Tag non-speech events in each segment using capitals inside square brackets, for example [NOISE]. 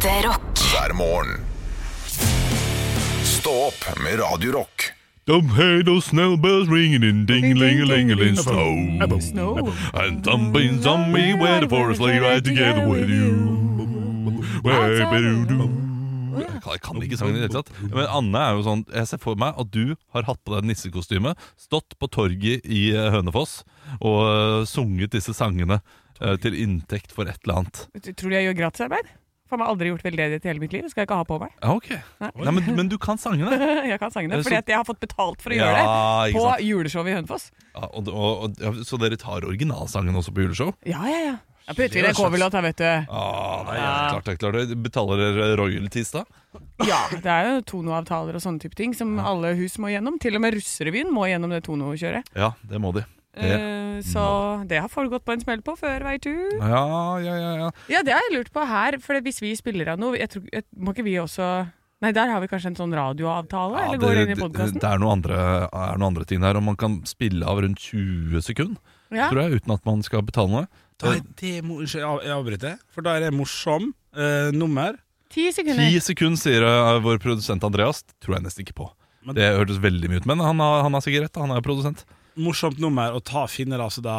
Ekte rock. hver morgen. Stå opp med Radio Rock. Don't hear those snell bells ringing in ding ling a ling a ling snow. And something's zombie me waiting for a sleigh ride together with you. Jeg kan, ikke sangen i det hele tatt. Men Anne er jo sånn Jeg ser for meg at du har hatt på deg nissekostyme, stått på torget i eh, Hønefoss og eh, sunget disse sangene eh, til inntekt for et eller annet. Tror du jeg gjør gratisarbeid? For jeg har aldri gjort veldedighet i hele mitt liv. Det skal jeg ikke ha på meg. Ja, ok. Nei, men, men du kan sangene. [LAUGHS] Jeg kan sangene, Så- fordi at jeg har fått betalt for å gjøre det. På juleshowet i Hønefoss. Ja, og, og, og, så dere tar originalsangen også på juleshow? Ja, ja, ja. Jeg putter en coverlåt her, vet du. Ah, nei, ja. klart det, klart det. Betaler dere royalties da? Ja, det er jo tonoavtaler og sånne type ting som alle hus må gjennom. Til og med Russerevyen må gjennom det tonokjøret. Ja, det må de. Det. Eh, så det har folk gått på en smell på før, veit du. Ja, ja, ja, ja. Ja, det har jeg lurt på her, for hvis vi spiller av noe jeg tror, jeg, Må ikke vi også Nei, der har vi kanskje en sånn radioavtale? ja eller det, går det inn i podkasten? det er noen andre, er noen andre ting der, og man kan spille av rundt 20 sekunder, Ja. tror jeg, uten at man skal betale noe. Da er det jeg avbryter. For da er det morsom eh, nummer. Ti sekunder. 10 sekunder, sier eh, vår produsent Andreas. Tror jeg nesten ikke på. Men- Det hørtes veldig mye ut, men han har, han har sikkert rett. Han er jo produsent. Morsomt nummer, å ta finner altså da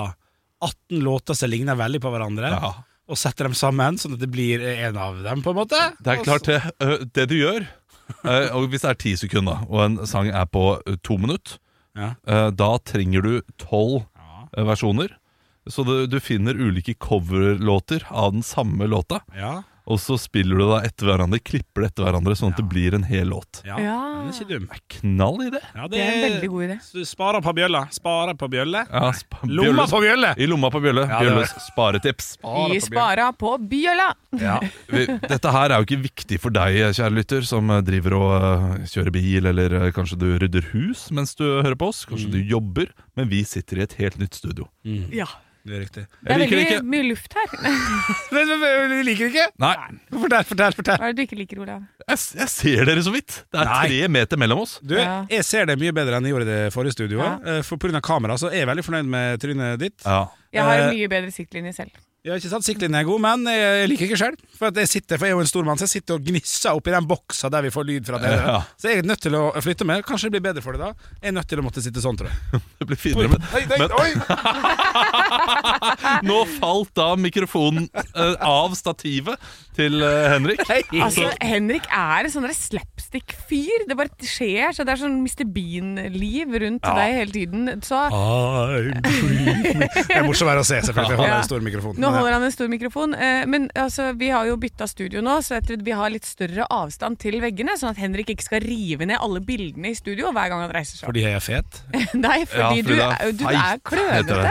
18 låter som ligner veldig på hverandre, Ja. og setter dem sammen, sånn at det blir en av dem, på en måte. Det er klart, det, det du gjør [LAUGHS] Og Hvis det er ti sekunder, og en sang er på to minutter, Ja. da trenger du tolv versjoner. Så du, du finner ulike coverlåter av den samme låta, Ja. Og så spiller du da etter hverandre, klipper det etter hverandre, sånn at det blir en hel låt. ja. Ja. Den er ikke dum. Knall i det! Ja, Det er en veldig god idé. S- Sparer på bjølla. Sparer på bjølle. Ja, spa- Lomma Bjølles- på bjølle! I lomma på Bjølle. Ja, det var- Bjølles sparetips. Vi spara på bjølla! Ja. Vi, dette her er jo ikke viktig for deg, kjære lytter, som eh, driver og eh, kjører bil, eller eh, kanskje du rydder hus mens du hører på oss. Kanskje du jobber, men vi sitter i et helt nytt studio. Ja. Det er riktig. Det er Jeg liker det veldig mye luft her. [LAUGHS] Men, men, men, Du liker det ikke? Nei, Fortell, fortell. fortell Hva er det du ikke liker, Olav? jeg, jeg ser dere så vidt. Det er Nei. tre meter mellom oss. Du, Ja. Jeg ser det mye bedre enn jeg gjorde i det forrige studioet. Ja. Eh, For pga. kamera så er jeg veldig fornøyd med trynet ditt. Ja. Jeg har Eh, en mye bedre siktlinje selv. Jeg ikke sant? siktlinjen er god, men jeg liker ikke sjøl. For, jeg sitter- for jeg er jo en stormann, så jeg sitter og gnisser oppi den boksa der vi får lyd fra dere. Ja. Så jeg er nødt til å flytte meg. Kanskje det blir bedre for deg da. Jeg er nødt til å måtte sitte sånn, tror jeg. [LAUGHS] Det blir finere, men, Oi, men oi. [LAUGHS] nå falt da mikrofonen uh, av stativet til uh, Henrik. Altså, Henrik er en sånn slapstick-fyr. Det bare skjer. så Det er sånn Mr. Bean-liv rundt deg hele tiden. Så [LAUGHS] Det er morsomt å se, selvfølgelig. Jeg holder Ja. en stor mikrofon. Nå holder han en stor mikrofon. eh, Men altså, vi har jo bytta studio nå, så jeg tror vi har litt større avstand til veggene. Sånn at Henrik ikke skal rive ned alle bildene i studio hver gang han reiser seg. Fordi jeg er fet? [LAUGHS] Nei, fordi, Ja, fordi du, er du er klønete.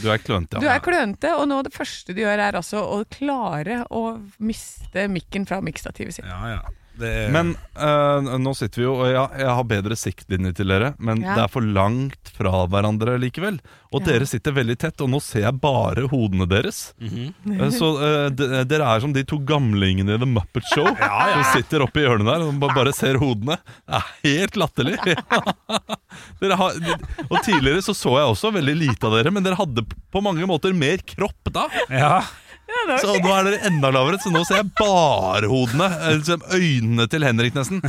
Du er klønete, [LAUGHS] Du er klønete, og nå det første du gjør, er altså å klare å miste mikken fra mikkstativet sitt. Ja, ja. Det er, Men eh, nå sitter vi jo, og ja, jeg har bedre siktlinje til dere, men Ja. det er for langt fra hverandre likevel. Og Ja. dere sitter veldig tett, og nå ser jeg bare hodene deres. Mhm. Eh, Så de, dere er som de to gamlingene i The Muppet Show [LAUGHS] som sitter oppe i hjørnet der og bare ser hodene. Det er helt latterlig. [LAUGHS] dere har, og tidligere så så jeg også veldig lite av dere, men dere hadde på mange måter mer kropp da. ja. Så nå er dere enda lavere, så nå ser jeg bare hodene. eh, liksom Øynene til Henrik, nesten.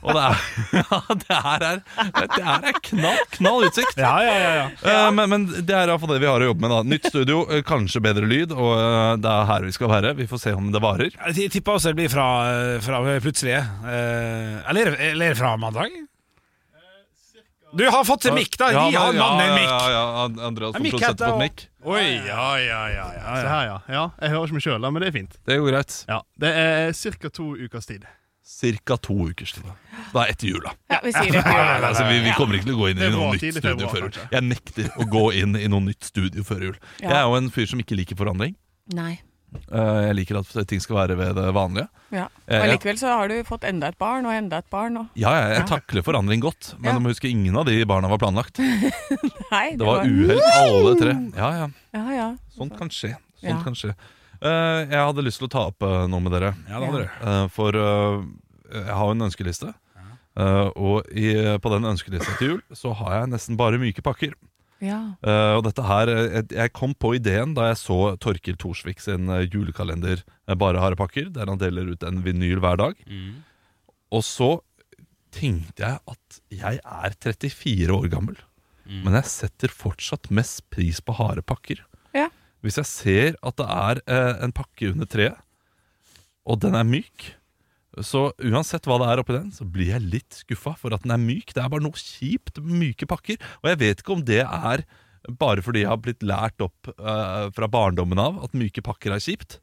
Og det er, [LAUGHS] ja, det her er, det her er knall, knall utsikt. Ja, ja, ja, ja. Eh, Men, men det er iallfall det vi har å jobbe med. da Nytt studio, eh, kanskje bedre lyd, og eh, det er her vi skal være. Vi får se om det varer. Jeg tipper også det blir fra, fra plutselige. Eh, Eller, eller fra mandag? Du har fått til mikk, da! Ja, Gi han mannen en ja, mikk! Ja, ja, Andreas som mikk på mikk. Oi, ja, ja, ja, ja, Se her, ja. ja. Jeg hører ikke meg sjøl, men det er fint. Det går greit. Ja, Det er ca. to ukers tid. Cirka to ukers tid. Da er etter jula. Ja, vi sier det. [LAUGHS] Altså, vi, vi kommer ikke til å gå inn i er noe nytt studio før jul. Jeg nekter å gå inn i noe nytt studio før jul. Jeg er jo en fyr som ikke liker forandring. Nei. Eh, Jeg liker at ting skal være ved det vanlige. Ja. Eh, Og likevel så har du fått enda et barn og enda et barn. Og... Ja, jeg, jeg Ja. takler forandring godt, men Ja. du må huske ingen av de barna var planlagt. [LAUGHS] Nei, Det var uhell alle tre. Ja, ja. Ja, ja. Sånt kan skje. Sånt Ja. kan skje. Uh, jeg hadde lyst til å ta opp uh, noe med dere. Ja, det hadde du. Uh, for jeg har jo en ønskeliste. Eh, og i, på den ønskelista til jul så har jeg nesten bare myke pakker. Ja. Uh, og dette her, eh, jeg- kom på ideen da jeg så Torkil Thorsvik sin eh, julekalender Bare harepakker, der han deler ut en vinyl hver dag. Og så tenkte jeg at jeg er 34 år gammel, men jeg setter fortsatt mest pris på harepakker. Ja. Hvis jeg ser at det er uh, en pakke under treet, og den er myk, så uansett hva det er oppi den, så blir jeg litt skuffa for at den er myk. Det er bare noe kjipt myke pakker. Og jeg vet ikke om det er bare fordi jeg har blitt lært opp uh, fra barndommen av at myke pakker er kjipt,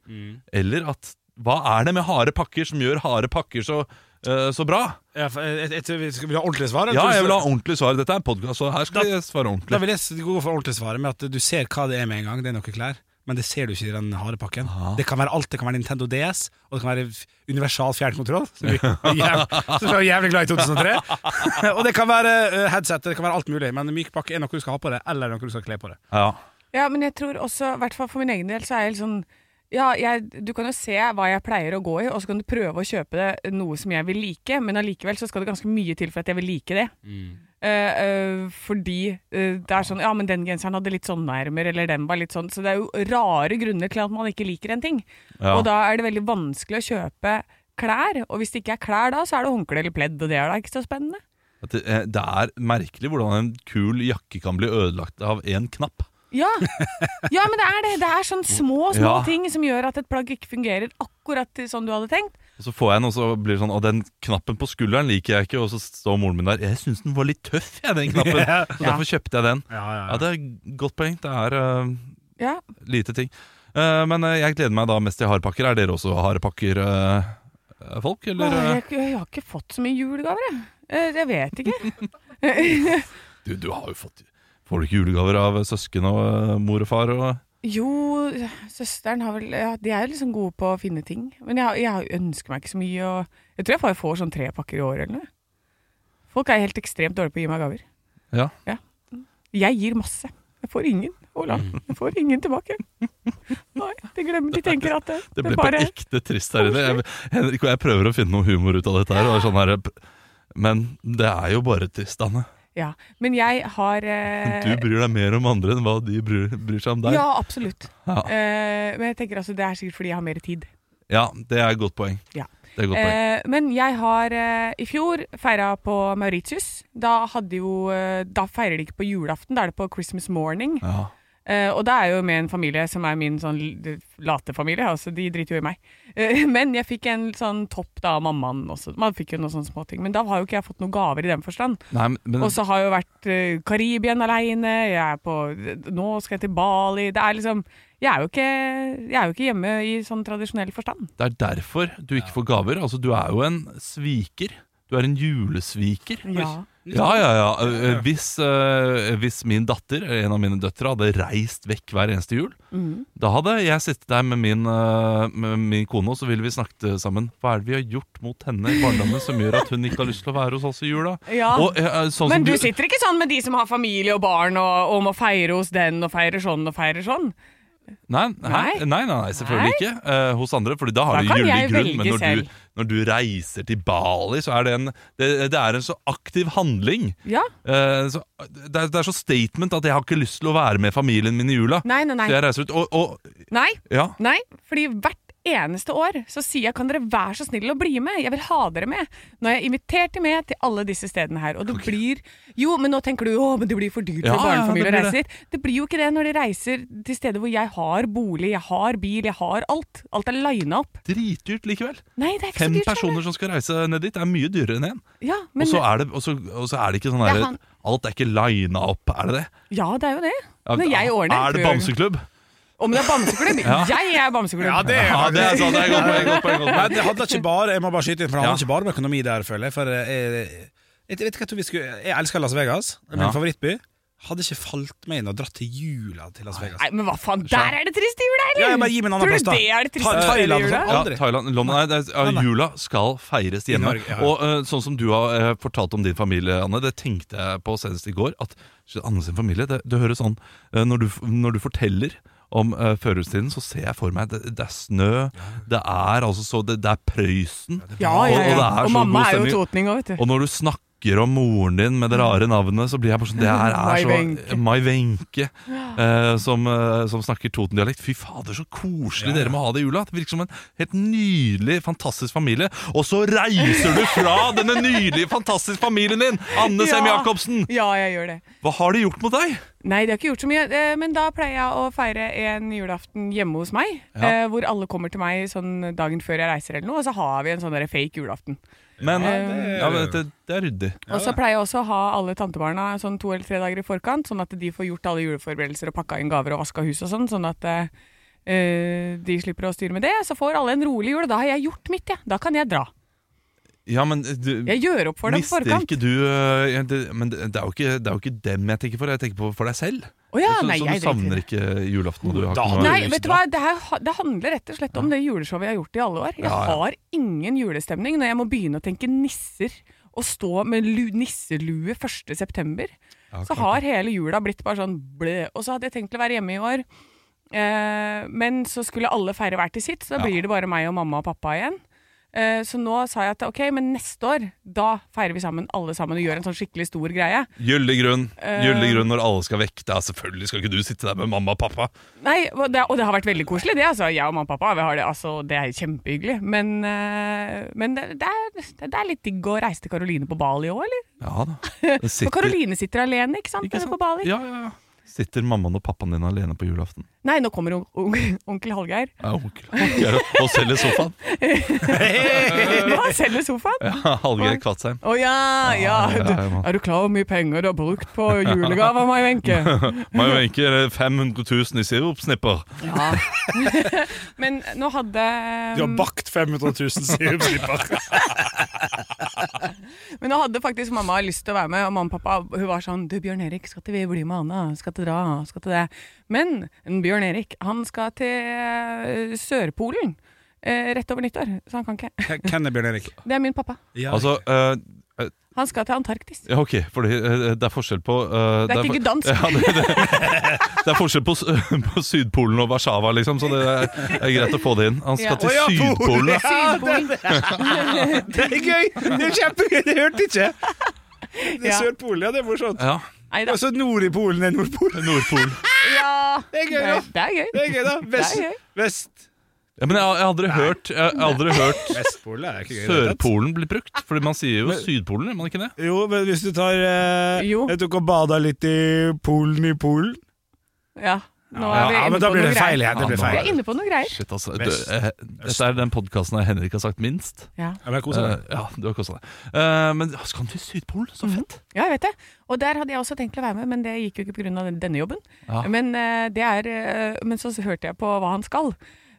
eller at hva er det med harde pakker som gjør harde pakker så, eh, så bra? Ja, jeg, jeg, skal vi ha ordentlig svar? Ja, jeg vil ha ordentlig svar. Dette er en podkast, så her skal Da- jeg svare ordentlig. Da vil jeg gå for ordentlig svaret med at du ser hva det er med en gang. Det er noen klær. Men det ser du ikke i den harde pakken. Det kan være alt. Det kan være Nintendo DS, og det kan være universal fjernkontroll, som vi [LAUGHS] er jæv- som vi var jævlig glad i i 2003. [LAUGHS] og det kan være eh, headset, det kan være alt mulig. Men myk pakke er noe du skal ha på det, eller noe du skal kle på det. Ja. Ja, men jeg tror også, i hvert fall for min egen del, så er jeg litt sånn ja, jeg, Du kan jo se hva jeg pleier å gå i, og så kan du prøve å kjøpe det noe som jeg vil like, men allikevel så skal det ganske mye til for at jeg vil like det. Eh, fordi eh, det er sånn Ja, men den genseren hadde litt sånne ermer, eller den var litt sånn Så det er jo rare grunner til at man ikke liker en ting. Ja. Og da er det veldig vanskelig å kjøpe klær. Og hvis det ikke er klær da, så er det håndkle eller pledd, og det er da ikke så spennende. Det, eh, det er merkelig hvordan en kul jakke kan bli ødelagt av én knapp. Ja. ja, men det er det. Det er sånn små, små Ja. ting som gjør at et plagg ikke fungerer akkurat sånn du hadde tenkt. Og så får jeg den, og så blir det sånn Og den knappen på skulderen liker jeg ikke. Og så står moren min der. Jeg syns den var litt tøff, jeg, den knappen. [LAUGHS] Så Ja. derfor kjøpte jeg den. Ja, ja, Ja, det er godt poeng. Det er eh, Ja. lite ting. Eh, men eh, jeg gleder meg da mest til harepakker. Er dere også harepakker, eh, folk? Eller? Åh, eh? jeg, jeg har ikke fått så mye julegaver, jeg. Eh, Jeg vet ikke. [LAUGHS] [LAUGHS] Du, du har jo fått Får du ikke julegaver av søsken og eh, mor og far? Og, Jo, søsteren har vel ja, De er jo liksom gode på å finne ting. Men jeg, jeg ønsker meg ikke så mye. Jeg tror jeg bare får sånn tre pakker i året eller noe. Folk er helt ekstremt dårlige på å gi meg gaver. ja. Jeg gir masse. Jeg får ingen. Ola, Jeg får ingen tilbake. Nei, de glemmer De tenker at det, [LAUGHS] Det ble bare på ekte trist her inne. Jeg, Henrik og jeg prøver å finne noe humor ut av dette her. Og er sånn her men det er jo bare trist, Anne. Ja. Men jeg har eh, Du bryr deg mer om andre enn hva de bryr, bryr seg om deg. Ja, absolutt. Ja. Eh, men jeg tenker altså det er sikkert fordi jeg har mer tid. Ja, det er et godt poeng. Ja. Det er et godt poeng. Eh, men jeg har eh, i fjor feira på Mauritius. Da, hadde jo, eh, da feirer de ikke på julaften, da er det på Christmas morning. Ja. Eh, og da er jeg jo med en familie som er min sånn late familie, altså de driter jo i meg. Uh, [LAUGHS] men jeg fikk en sånn topp da av mammaen også. Man fikk jo noen sånne småting. Men da har jo ikke jeg fått noen gaver i den forstand. Nei, men, men Og så har jeg jo vært uh, Karibien aleine, jeg er på Nå skal jeg til Bali. Det er liksom Jeg er jo ikke, jeg er jo ikke hjemme i sånn tradisjonell forstand. det er derfor du ikke får gaver. Altså, du er jo en sviker. Du er en julesviker. Ja. Ja, ja, ja. Hvis, uh, hvis min datter, en av mine døtre, hadde reist vekk hver eneste jul, mm. da hadde jeg sittet der med min, uh, med min kone, og så ville vi snakket sammen. Hva er det vi har gjort mot henne i barndommen som gjør at hun ikke har lyst til å være hos oss i jula? Ja. Og, uh, sånn Men som du sitter ikke sånn med de som har familie og barn og, og må feire hos den og feire sånn og feire sånn. Nei, nei, Nei. nei, nei, nei selvfølgelig ikke Uh, hos andre, Fordi da har Da du gyldig grunn. Men når du. Når du reiser til Bali, så er det en Det, det er en så aktiv handling. Ja. Eh, så, det, er, det er så statement at jeg har ikke lyst til å være med familien min i jula. Nei, nei, nei. Så jeg reiser ut. Og, og Nei, ja, nei, fordi hvert eneste år så sier jeg kan dere være så snill å bli med. Jeg vil ha dere med. Nå har jeg invitert dem med til alle disse stedene her. Og det blir Jo, men nå tenker du å, men det blir for dyrt for Ja, ja, barnefamilier å det blir reise dit. Det blir jo ikke det når de reiser til steder hvor jeg har bolig, jeg har bil, jeg har alt. Alt er lina opp. dritdyrt likevel. Nei, det er ikke Fem så dyrt. personer som skal reise ned dit, er mye dyrere enn én. Ja, Og men så er, det- og så- og så er det ikke sånn derre er han- Alt er ikke lina opp, er det det? Ja, det er jo det. Ja, Når jeg ordner Er det bamseklubb? Om det er bamseklubb? Ja. Jeg er bamseklubb. Ja, det er Ja, det er sant. Det er godt poeng. Godt poeng, godt poeng. det handler ikke bare Jeg må bare skyte inn, for det handler Ja. ikke bare om økonomi der, føler jeg. For jeg, jeg, jeg vet ikke, jeg tror vi skulle Jeg elsker Las Vegas, min Ja. favorittby. Hadde ikke falt meg inn og dratt til jula til Las Vegas. Nei, men hva faen, der er det trist i jula, eller? Ja, jeg bare gi meg en annen Tror plass, du da. det er det Ta- triste i Thailand jula? sånn. Ja, Thailand, London, nei, det er, ja. Jula skal feires hjemme. Norge, ja. Og uh, sånn som du har uh, fortalt om din familie, Anne, det tenkte jeg på senest i går. At Anne sin familie, det, det høres sånn uh, når, du, når du forteller om uh, førjulstiden, så ser jeg for meg det, det er snø, det er altså så Det, det er Prøysen. Ja, ja, ja, og det er Og så mamma god er jo totning òg, vet du. Og når du snakker snakker om moren din med det rare navnet, så blir jeg bare sånn Det her er så Mai Wenche, uh, som, uh, som snakker Toten-dialekt. Fy fader, så koselig dere må ha det i jula. Det virker som en helt nydelig, fantastisk familie. Og så reiser du fra [LAUGHS] denne nydelige, fantastiske familien din! Anne Sem Ja. Jacobsen! Ja, jeg gjør det. Hva har de gjort mot deg? Nei, det har ikke gjort så mye, eh, men da pleier jeg å feire en julaften hjemme hos meg. Ja. eh, Hvor alle kommer til meg sånn dagen før jeg reiser eller noe, og så har vi en sånn fake julaften. Men, Eh, ja, det, det er ryddig. Og så pleier jeg også å ha alle tantebarna sånn to eller tre dager i forkant, sånn at de får gjort alle juleforberedelser og pakka inn gaver og vaska hus og sånn, sånn at eh, eh, de slipper å styre med det. Så får alle en rolig jul, og da har jeg gjort mitt, jeg. Da kan jeg dra. Ja, men du, Jeg gjør opp for dem på mister forkant. ikke du øh, ja, det, Men det det er, jo ikke, det er jo ikke dem jeg tenker for, jeg tenker på for deg selv. Oh ja, så, nei, så du savner det. ikke julaften? Og du har Da ikke noe Nei, vet du hva? Det, her, det handler rett og slett om det juleshowet jeg har gjort i alle år. Jeg Ja, ja. har ingen julestemning når jeg må begynne å tenke nisser og stå med lu nisselue 1. september. Ja, Så har hele jula blitt bare sånn blø. Og så hadde jeg tenkt å være hjemme i år. Eh, men så skulle alle feire hver til sitt, så da Ja. blir det bare meg og mamma og pappa igjen. Eh, så nå sa jeg at ok, men neste år, da feirer vi sammen alle sammen og gjør en sånn skikkelig stor greie. Gyldig grunn. Eh. Gyldig grunn når alle skal vekk. Da, selvfølgelig skal ikke du sitte der med mamma og pappa. Nei, og det, og det har vært veldig koselig, det. altså. Jeg og mamma og pappa vi har det, altså, det er kjempehyggelig. Men, eh, men det, det, er, det er litt digg å reise til Karoline på Bali òg, eller? Ja da. [LAUGHS] Sitter... For Karoline sitter alene, ikke sant? Ikke sant? På Bali. ja, ja, ja. Sitter mammaen og pappaen din alene på julaften? Nei, nå kommer on on onkel Hallgeir. Ja, onkel. Hallgeir Og selger sofaen. [LAUGHS] Hva selger sofaen? Ja, Hallgeir Kvatsheim. Å ja, ja. ja, Du, er du klar over hvor mye penger du har brukt på julegaver, Mai Wenche? [LAUGHS] Mai Wenche er 500 000 i sirupsnipper. Ja. [LAUGHS] Men nå hadde Du har bakt 500 000 sirupsnipper. Men nå hadde faktisk mamma lyst til å være med, og mamma og pappa hun var sånn Du, Bjørn Erik, skal til vi bli med Anna? Skal til dra? Skal til det? Men Bjørn Erik, han skal til eh, Sørpolen eh, rett over nyttår, så han kan ikke. Hvem er Bjørn Erik? [LAUGHS] Det er min pappa. Ja. Altså, uh, Han skal til Antarktis. ja, ok, for øh, det er forskjell på uh, Det er ikke dansk! [LAUGHS] Ja, det, det, det er forskjell på, [LAUGHS] på Sydpolen og Warszawa, liksom, så det er, er greit å få det inn. Han skal Ja. til oh, ja, Sydpolen. ja. Sydpolen. Det er gøy! Det er kjempegøy! Det hørte ikke! Det er. Sørpolen, ja. Det er morsomt. Ja, Nei da. Og så nord i Polen er Nordpol. Nordpol. [LAUGHS] Ja. Det er gøy, da. det er gøy. Det er gøy, da. Vest. Det er gøy. Vest. Ja, men jeg, har- aldri Nei. hørt, jeg har aldri hørt Vestpolen er ikke gøy. Sørpolen bli brukt. Fordi man sier jo Sydpolen, gjør man ikke det? Jo, men hvis du tar eh. Jeg tok og bada litt i Polen i Polen. Ja. Nå er vi ja, inne men da på blir noe det feil greier. igjen. Det blir Ja, Vi er inne på noe greier. Shit, altså. Du, eh, dette er den podkasten Henrik har sagt minst. Ja. Ja, men jeg koser Eh, meg. ja, du har kosa deg. Eh, men skal han til Sydpolen? Så fett. Ja, jeg vet det. Og der hadde jeg også tenkt å være med, men det gikk jo ikke pga. denne jobben. Ja. Men, eh, det er, eh, men så hørte jeg på hva han skal.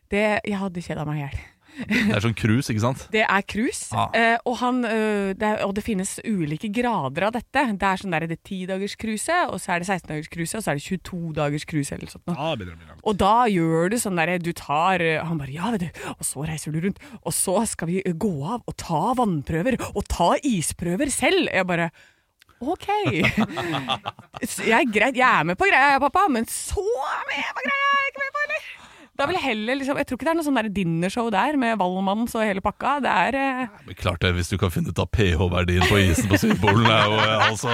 Det, jeg hadde kjeda meg i hjel. Det er sånn cruise, ikke sant? Det er cruise, Ah. eh, og, han, eh, det er, og det finnes ulike grader av dette. Det er sånn der det er 10-dagers-cruise, og så er det 16-dagers-cruise, og så er det 22-dagers-cruise eller sånt å bli langt. Og da gjør du sånn derre Du tar eh, Han bare Ja, vet du. Og så reiser du rundt. Og så skal vi eh, gå av og ta vannprøver. Og ta isprøver selv. Jeg bare OK. [LAUGHS] Jeg, er greit, jeg er med på greia, pappa, men så med på greia er jeg ikke med på, eller? Da vil jeg heller liksom Jeg tror ikke det er noe sånn der dinnershow der med Valmanns og hele pakka. Det er eh, Men klart det, Hvis du kan finne ut av pH-verdien på isen på Sydpolen er jo eh, altså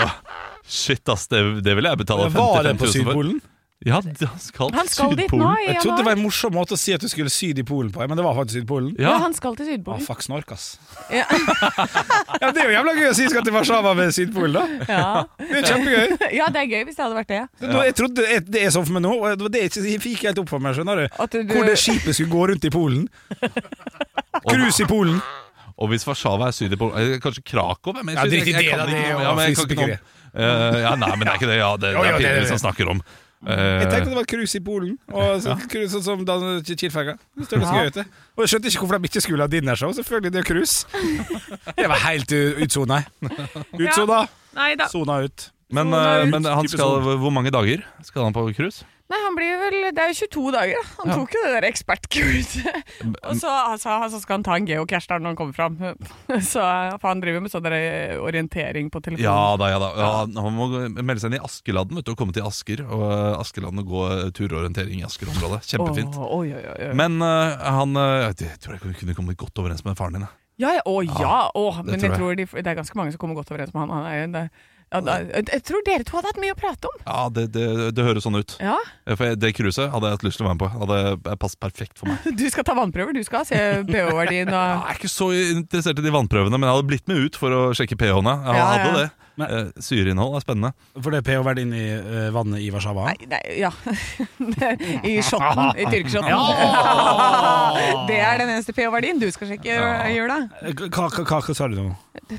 Shit, ass. Det, det vil jeg betale 55 Var 000 den på for. Sydpolen? Ja, han skal til Han skal dit nå Sydpolen. i Jeg trodde det var en morsom måte å si at du skulle syd i Polen på, men det var faktisk Sydpolen. Ja, Ja, han skal til Ah, Sydpolen. fuck snork, ass. Ja. [LAUGHS] Ja, det er jo jævla gøy å si skal til Warszawa med Sydpolen, da. Ja. Det er kjempegøy. [LAUGHS] ja, det er gøy hvis det hadde vært det. Ja. jeg trodde det- det er sånn for meg nå, og det var det jeg ikke- helt opp for meg, skjønner du. At du Hvor det skipet skulle gå rundt i Polen. [LAUGHS] Cruise i Polen. Og hvis Warszawa er syd i Polen eh, Kanskje Krakow? Men jeg Ja, drit i det, da, ikke det er jo ja, men jeg kan ikke noe Eh, Ja, nei, men det er ikke det. Ja, det, det er det er som snakker om. Jeg Eh, tenkte det var cruise i Polen, og så, cruise, sånn som Dan- det. Og jeg skjønte ikke hvorfor de ikke skulle ha dinnershow. Selvfølgelig, det er cruise. [LAUGHS] Jeg var helt utsona. Utsona. Sona ut. men, Sona eh, ut. men han skal, hvor mange dager skal han på cruise? Nei, han blir vel Det er jo 22 dager, da. Han Ja. tok jo det der ekspertkurset. [LAUGHS] Og så, altså, så skal han ta en geocache der når han kommer fram. [LAUGHS] Så, for han driver med sånn der orientering på telefonen. Ja da, ja da. Ja, han må melde seg inn i Askeladden vet du, og komme til Asker. Og eh, Askeladden og gå eh, turorientering i Asker-området. Kjempefint. Oh, oh, oh. Men uh, han eh, Jeg tror jeg kunne komme godt overens med faren din. Ja, ja, å ja! Å, men tror jeg jeg. tror de, det er ganske mange som kommer godt overens med han. han er, det, ja, da, jeg tror dere to hadde hatt mye å prate om. Ja, det, det, det høres sånn ut. Ja, For Det cruiset hadde jeg hatt lyst til å være med på. Hadde passet perfekt for meg. [LAUGHS] Du skal ta vannprøver, du skal se pH-verdien og [LAUGHS] Jeg er ikke så interessert i de vannprøvene, men jeg hadde blitt med ut for å sjekke pH-ene. Jeg Ja, hadde ja. det. Eh, Syreinnhold er spennende. For det er pH-verdien i uh, vannet i Warszawa. Nei, nei, ja. [LAUGHS] I shotten. I tyrkershotten. [LAUGHS] Det er den eneste pH-verdien du skal sjekke, Jula. Eh, Hva, hva, hva, hva sa du nå?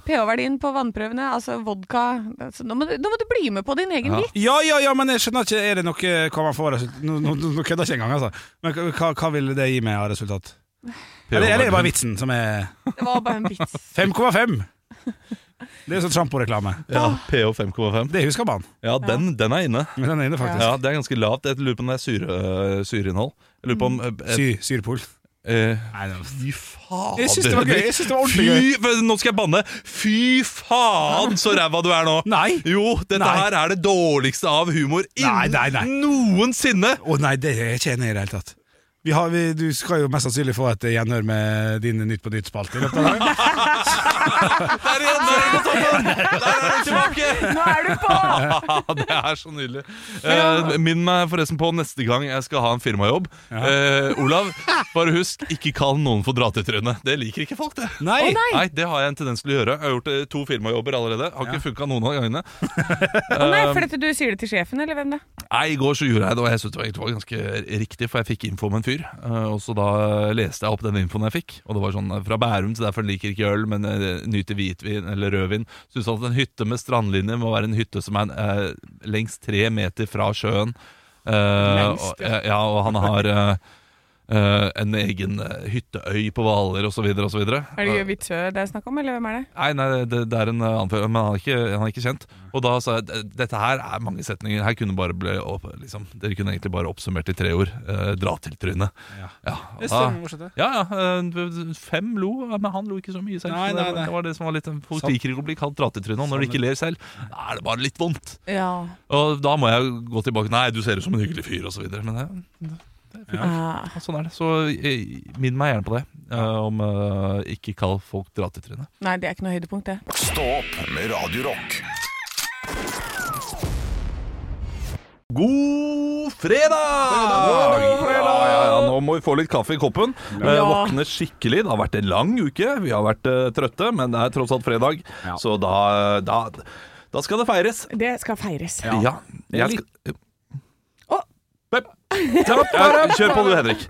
pH-verdien på vannprøvene, altså vodka altså, nå, må du, nå må du bli med på din egen Ja. vits. Ja, ja, ja, men jeg skjønner ikke Er det noe hva man får Nå, nå, nå kødder jeg ikke engang, altså. Men hva, hva vil det gi meg av resultat? Eller, eller er det bare vitsen som er Det var bare en vits. [LAUGHS] 5,5? Det er sånn sjamporeklame. Ja, pH 5,5. Det husker man. Ja, den, den er inne. Men den er inne, faktisk. Ja, Det er ganske lavt. Jeg lurer på om det er syre, syreinnhold. Jeg lurer på om eh, Sy, Syrpol. eh, Nei, det var Fy faen Jeg synes det var gøy. Jeg synes det var ordentlig Fy, Nå skal jeg banne! Fy faen, så ræva du er nå! Nei. Jo, dette Nei. her er det dårligste av humor Nei, nei, nei. noensinne! Å nei, det er jeg ikke enig i i det hele tatt. Vi har, vi, du skal jo mest sannsynlig få et gjenhør med din Nytt på nytt-spalte i løpet av dagen. Der [LAUGHS] igjen! Der er du på toppen! Der er du tilbake! [LAUGHS] Nå er du på! [LAUGHS] det er så nydelig. Eh, Minn meg forresten på neste gang jeg skal ha en firmajobb. Eh, Olav, bare husk, ikke kall noen for dra-til-tryne. Det liker ikke folk, det. Nei! Oh, nei. Nei, det har jeg en tendens til å gjøre. Jeg har gjort eh, to firmajobber allerede. Har ikke funka noen av gangene. oh, nei, fordi at du sier det til sjefen, eller hvem det? Nei, I går så gjorde jeg det, og jeg synes det var ganske riktig, for jeg fikk info om en fyr. Eh, Og så da leste jeg opp den infoen jeg fikk. Og det var sånn eh, fra Bærum, så derfor liker ikke øl, men eh, nyter hvitvin eller rødvin. Syns at en hytte med strandlinje må være en hytte som er eh, lengst tre meter fra sjøen. Eh, Lengst, og, ja, og han har eh, eh, en egen eh, hytteøy på Hvaler osv. osv. Er det Vitsø det er snakk om, eller hvem er det? Nei, nei det, det er en uh, anfører, men han er, ikke, han er ikke kjent. Og da sa jeg dette her er mange setninger. Her kunne bare ble liksom, Dere kunne egentlig bare oppsummert i tre ord. Uh, dra til trynet. Ja. Ja, Det stemmer morsomt, ja, ja eh, fem lo, men han lo ikke så mye selv. Nei, det, nei, nei. det var det som var litt bli kalt dra til trynet, og når du ikke ler selv, da er det bare litt vondt. Ja. Og da må jeg gå tilbake Nei, du ser ut som en hyggelig fyr, osv. Men det, Ah. Ja, sånn er det. Så eh, minn meg gjerne på det. eh, om eh, ikke kall folk dra til trynet. Nei, det er ikke noe høydepunkt, det. Stå opp med fredag! fredag, God fredag! Ja, ja, ja, nå må vi få litt kaffe i koppen. Ja. våkne skikkelig. Det har vært en lang uke. Vi har vært uh, trøtte, men det er tross alt fredag. Ja. Så da, da, da skal det feires. Det skal feires. Ja. Jeg skal. Pep. Kjør på du, Henrik.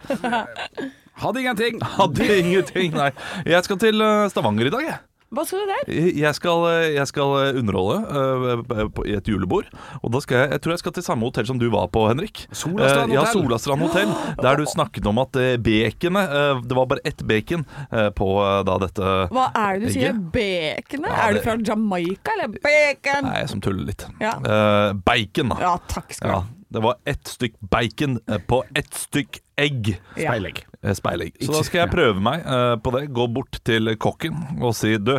[LAUGHS] Hadde ingenting. Hadde ingenting, nei. Jeg skal til eh, Stavanger i dag, jeg. Hva skal du der? Jeg skal, jeg skal underholde uh, på- i et julebord. Og da skal jeg, jeg tror jeg skal til samme hotell som du var på, Henrik. Solastrand Eh, Ja, hotell. Solastrand hotell. [GASPS] Der du snakket om at eh, bekenet eh, Det var bare ett bacon eh, på eh, da dette Hva er det du sier? Baconet? Ja, Er du fra Jamaica, eller? Bacon! Nei, jeg som tuller litt. Ja. Eh, bacon, da. Ja, takk skal du Ja, ha. Det var ett stykk bacon eh, på ett stykk egg. Speilegg. Eh, Speilegg. Så da skal jeg prøve meg eh, på det. Gå bort til kokken og si Du,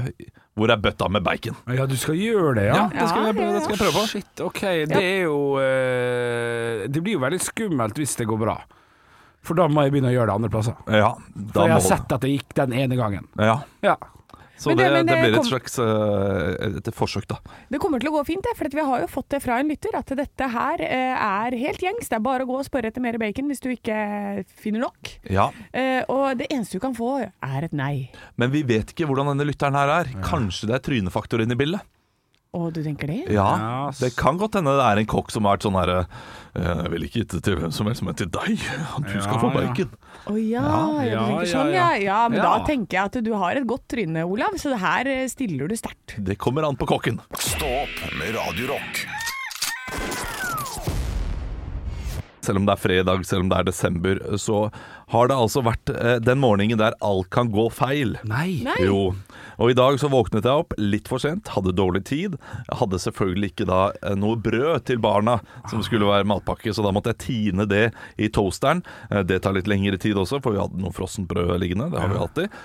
hvor er bøtta med bacon? Ja, du skal gjøre det, ja? Ja, det skal jeg, det skal jeg prøve på. Shit, ok. Det er jo Det blir jo veldig skummelt hvis det går bra. For da må jeg begynne å gjøre det andre plasser. Ja, For jeg har sett at det gikk den ene gangen. Ja. Ja. Så det, det- det, blir et kom- slags eh, et forsøk, da. Det kommer til å gå fint, det, for vi har jo fått det fra en lytter at dette her eh, er helt gjengs. Det er bare å gå og spørre etter mer bacon hvis du ikke finner nok. Ja, Eh, og det eneste du kan få, er et nei. Men vi vet ikke hvordan denne lytteren her er. Kanskje det er trynefaktor inne i bildet? Å, du tenker det? Ja, Det kan godt hende det er en kokk som har vært sånn herre Jeg vil ikke gitt det til hvem som helst, men til deg. Du skal Ja, få ja. Å ja, Ja, ja, ja, sånn, ja. ja. Men Ja. da tenker jeg at du har et godt tryne, Olav, så det her eh, stiller du sterkt. Det kommer an på kokken. Stå opp med Radiorock. Selv om det er fredag, selv om det er desember, så har det altså vært eh, den morgenen der alt kan gå feil. Nei. Nei. Jo. Og i dag så våknet jeg opp litt for sent, hadde dårlig tid. Jeg hadde selvfølgelig ikke da eh, noe brød til barna som skulle være matpakke, så da måtte jeg tine det i toasteren. Eh, Det tar litt lengre tid også, for vi hadde noe frossent brød liggende. Det har vi alltid.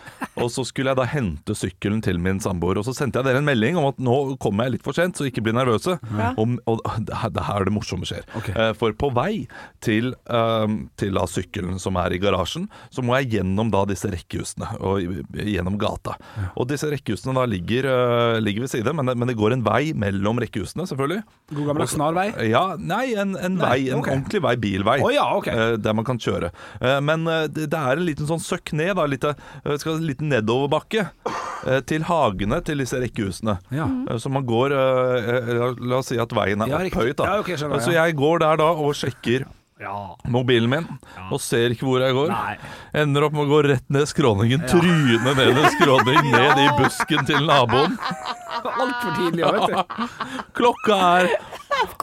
Og så skulle jeg da hente sykkelen til min samboer, og så sendte jeg dere en melding om at nå kommer jeg litt for sent, så ikke bli nervøse. Ja. og det her, det her er det morsomme skjer. Okay. For på vei til, eh, til da sykkelen som er i garasjen, så må jeg gjennom da disse rekkehusene og gjennom gata. Og disse rekkehusene da ligger, uh, ligger ved side, men det, men det går en vei mellom rekkehusene, selvfølgelig. God gammeldags snarvei. Ja, nei, en, en Nei, vei, en okay. ordentlig vei, bilvei. oh, ja, okay. uh, Der man kan kjøre. Eh, Men det, det er en liten sånn søkk ned, da, litt, skal, en liten nedoverbakke til hagene til disse rekkehusene. Ja. Så man går la, oss si at veien er Ja, opphøyet. Da. Ja, okay, Så jeg går der da og sjekker Ja. mobilen min og ser ikke hvor jeg går. Nei. Ender opp med å gå rett ned skråningen, tryne ned en skråning, [LAUGHS] ned i busken til naboen. [LAUGHS] Altfor tidlig, vet du. [LAUGHS] Klokka er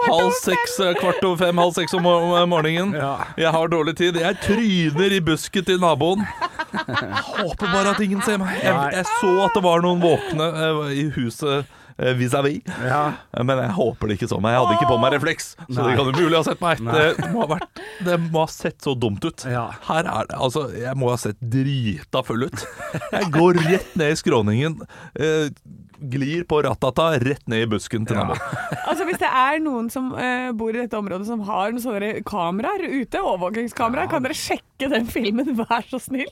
halv seks, eh, kvart over fem, halv seks om morgenen. Ja. Jeg har dårlig tid. Jeg tryner i busken til naboen. Jeg håper bare at ingen ser meg. Jeg, jeg så at det var noen våkne eh, i huset eh, vis-à-vis. Ja. Men jeg håper det ikke så meg. Jeg hadde ikke på meg refleks, så det kan jo mulig ha sett meg. Det må ha, vært, det må ha sett så dumt ut. Ja. Her er det Altså, jeg må ha sett drita full ut. Jeg går rett ned i skråningen. Eh, glir på rattata rett ned i busken til naboen. [LAUGHS] Altså Hvis det er noen som eh, bor i dette området som har noen sånne kameraer ute, overvåkingskameraer, kan dere sjekke den filmen, [LAUGHS] vær så snill?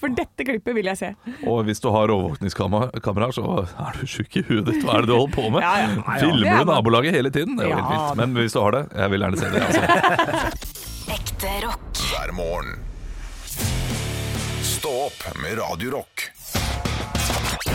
For dette klippet vil jeg se. Og hvis du har overvåkningskameraer, så er du sjuk i huet ditt. Hva er det du holder på med? Ja, ja. Ja, ja. Filmer er du nabolaget hele tiden? Det er jo Ja, helt vilt. Men hvis du har det, jeg vil gjerne se det. Altså. [LAUGHS] Ekte rock. hver morgen. Stå opp med Radio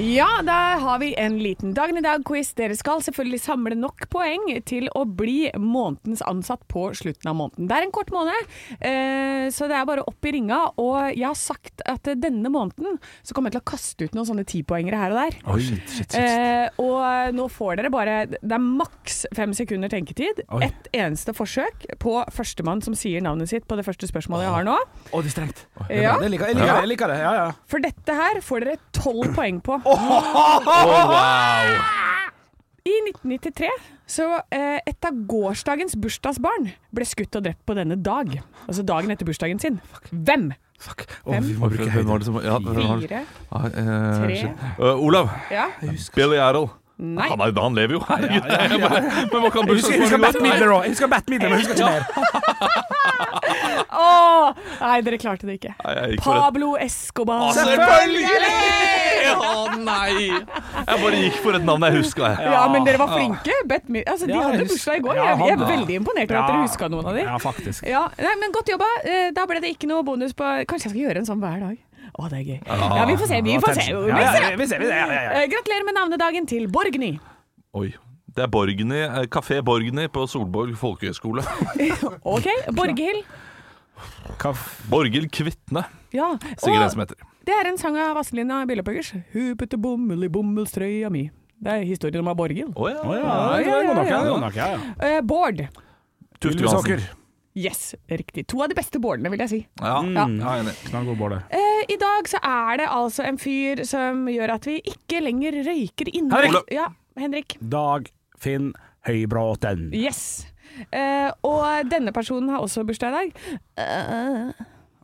Ja, da har vi en liten Dagen i dag-quiz. Dere skal selvfølgelig samle nok poeng til å bli månedens ansatt på slutten av måneden. Det er en kort måned, eh, så det er bare opp i ringa. Og jeg har sagt at eh, denne måneden så kommer jeg til å kaste ut noen sånne tipoengere her og der. Oi, shit, shit. shit. og nå får dere bare Det er maks fem sekunder tenketid. Oi. Ett eneste forsøk på førstemann som sier navnet sitt på det første spørsmålet jeg har nå. Å, det er strengt. Ja. Jeg liker det. jeg liker det Ja, ja. For dette her får dere tolv poeng på. I 1993 så eh, et av gårsdagens bursdagsbarn ble skutt og drept på denne dag. Altså dagen etter bursdagen sin. Hvem? Fuck. Oh, Fem. vi må bruke høyde. som ja? Fire? Ah, eh, Tre? Eh, Olav. Ja. Billy Idol. Nei. Han, er, han lever jo. Herregud. Ja, ja, ja, [LAUGHS] Men hva kan bursdagsbarnet Midler òg. Jeg husker Bette Midler, men jeg husker ikke mer. [LAUGHS] Åh! Nei, dere klarte det ikke. Pablo Escobar. Selvfølgelig! Å nei! Jeg bare gikk for et navn jeg huska. jeg. Ja, men dere var flinke. Altså, de Ja, hadde bursdag i går. Ja, Jeg, jeg er veldig imponert over at dere huska noen av de. Ja, faktisk. Ja, nei, men Godt jobba. Eh, Da ble det ikke noe bonus på Kanskje jeg skal gjøre en sånn hver dag. Å, det er gøy. Ja, Vi får se. Vi får se. Vi ser. Eh, Gratulerer med navnedagen til Borgny. Oi. Det er Borgny, eh, Kafé Borgny på Solborg folkehøgskole. [LAUGHS] OK, Borghild. Borghild Kvitne, Ja. Og som heter. Det er en sang av Vazelina Bilopphøggers. Hu putte bomull i bomullstrøya mi. Det er historien om Borghild. Å ja. Bård. Tufte Johansen. Yes, riktig. To av de beste Bårdene, vil jeg si. Ja. Ja. Ja, enig. Eh, I dag så er det altså en fyr som gjør at vi ikke lenger røyker inne. Henrik! Ja, Henrik. Dag Finn Høybråten. Yes. Eh, og denne personen har også bursdag i dag. Eh,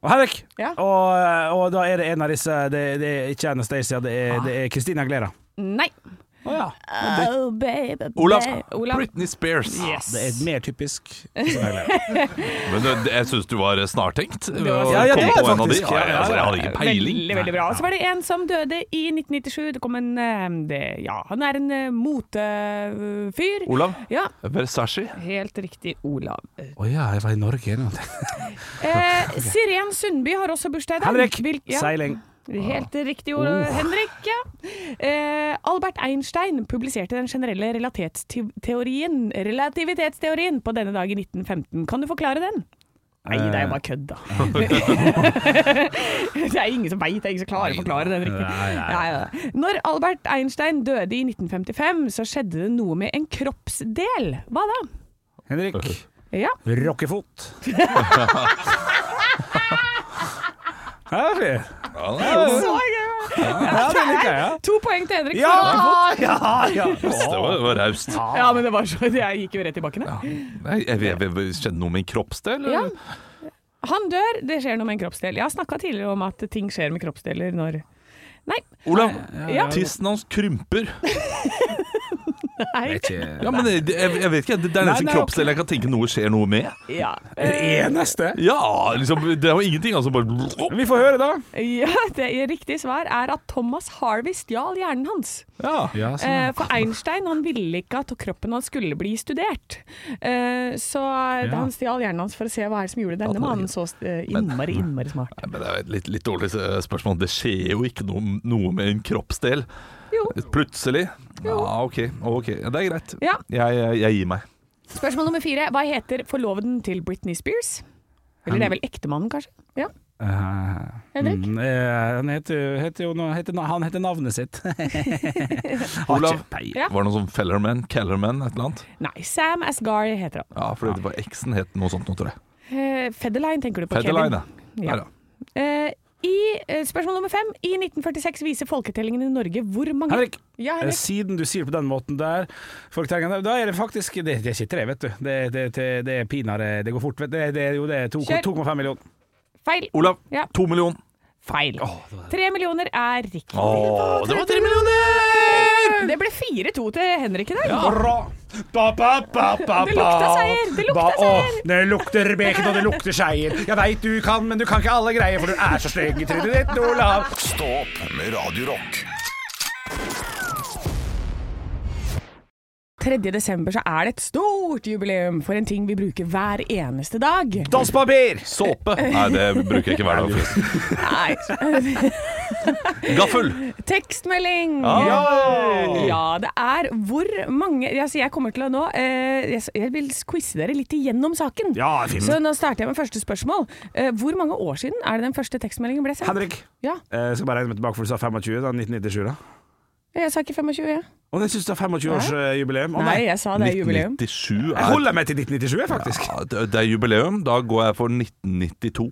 Og Henrik! Ja. Og, og da er det en av disse Det, det er ikke Anastacia, det er, det er Christina Glera. nei. Å ja. Oh, baby, Olav. baby. Olav. Britney Spears. Yes. Det er mer typisk. [LAUGHS] Men det, jeg syns du var snartenkt. ved Ja, ja, det er var en faktisk, Ja, ja, ja, altså, jeg hadde ikke peiling. Veldig, veldig bra. Så var det en som døde i 1997. Det kom en eh, det, Ja, han er en eh, motefyr. Olav Ja, Versace. helt riktig, Olav. Å ja, jeg var i Norge nå. Eh, [LAUGHS] Siren Sundby har også bursdag i dag. Henrik! Ja. Seiling. Helt riktig, Ole. Henrik. Ja. Eh, Albert Einstein publiserte den generelle relativitetsteorien, relativitetsteorien på denne dag i 1915. Kan du forklare den? Nei, det er jo bare kødd, da. [LAUGHS] det er ingen som veit, det er ingen som klarer å forklare den riktig. Nei, nei. Når Albert Einstein døde i 1955, så skjedde det noe med en kroppsdel. Hva da? Henrik. [LAUGHS] Ja. Rockefot. [LAUGHS] Ja, det er. Så gøy! Ja, det liker jeg. Ja, [LAUGHS] To poeng til Henrik. ja, ja, ja. Det var, var raust. Ja, men det var så Jeg gikk jo rett i bakken. jeg. Nei, jeg- jeg- jeg- Skjedde noe med en kroppsdel? eller? Ja. Han dør, det skjer noe med en kroppsdel. Jeg har snakka tidligere om at ting skjer med kroppsdeler når Nei. Olav, Ja. tissen hans krymper. [LAUGHS] nei. Ikke Ja, men jeg, jeg vet ikke, det er den nesten kroppsdelen kroppsdel jeg kan tenke noe skjer noe med. Ja. det eneste. Ja, liksom, det er jo ingenting. Altså bare vi får høre, da. ja, det riktige svar er at Thomas Harvey stjal hjernen hans. Ja. Ja, sånn. Eh, for Einstein han ville ikke at kroppen hans skulle bli studert. Eh, så Ja. han stjal hjernen hans for å se hva er det som gjorde denne mannen så eh, innmari, innmari smart. Men Det er et litt, litt dårlig eh, spørsmål. Det skjer jo ikke noe, noe med en kroppsdel. Jo. Plutselig. Ja, ok, ok, det er greit. Ja. Jeg, jeg, jeg gir meg. Spørsmål nummer fire. Hva heter forloveden til Britney Spears? Eller det er vel ektemannen, kanskje? Ja. Uh, Henrik? mm, eh, han heter, heter jo heter, Han heter navnet sitt. [LAUGHS] Olav. Ja. var det noe sånn Fellerman, Kellerman, et eller annet? Nei, Sam Asghari heter han. Ja, fordi det var eksen het noe sånt nå, tror jeg. Uh, Federline tenker du på, Federline, Kevin? ja. Ja. Der, ja. Eh, i, eh, spørsmål nummer fem. I 1946 viser folketellingen i Norge hvor mange Henrik, Ja, Henrik. siden du sier det på den måten der, da er det faktisk Det, det er ikke tre, vet du. Det, det, det, det er pinadø Det går fort. vet du. Det, det, jo, det er 2,5 millioner. Feil. Olav, Ja. to millioner. Feil. Tre millioner er riktig. Åh, det var tre millioner! Det ble 4-2 til Henrik i dag. Ja. Ba, ba, ba, ba, Det lukta seier, det lukta Ba- å, seier. Det lukter bacon, og det lukter seier. Jeg veit du kan, men du kan ikke alle greier, for du er så streng i trynet ditt, Olav. Stå opp med Radio Rock. 3. desember så er det et stort jubileum for en ting vi bruker hver eneste dag. Dasspapir! Såpe. Nei, det bruker jeg ikke hver dag. Nei. [LAUGHS] Gaffel. Tekstmelding! Ja. Ja, det er hvor mange altså Jeg kommer til å nå eh, jeg, vil quize dere litt igjennom saken. Ja, fin. Så nå starter jeg med første spørsmål. Eh, hvor mange år siden er det den første tekstmeldingen ble sendt? Henrik, Ja, eh, jeg skal bare regne meg tilbake, for du sa 25, da. 1997, da. Jeg sa ikke 25, jeg. Og jeg syns det er 25-årsjubileum. Å Nei, nei. jeg sa det er jubileum. 1997 Jeg er holder meg til 1997, faktisk. ja, det, det er jubileum. Da går jeg for 1992.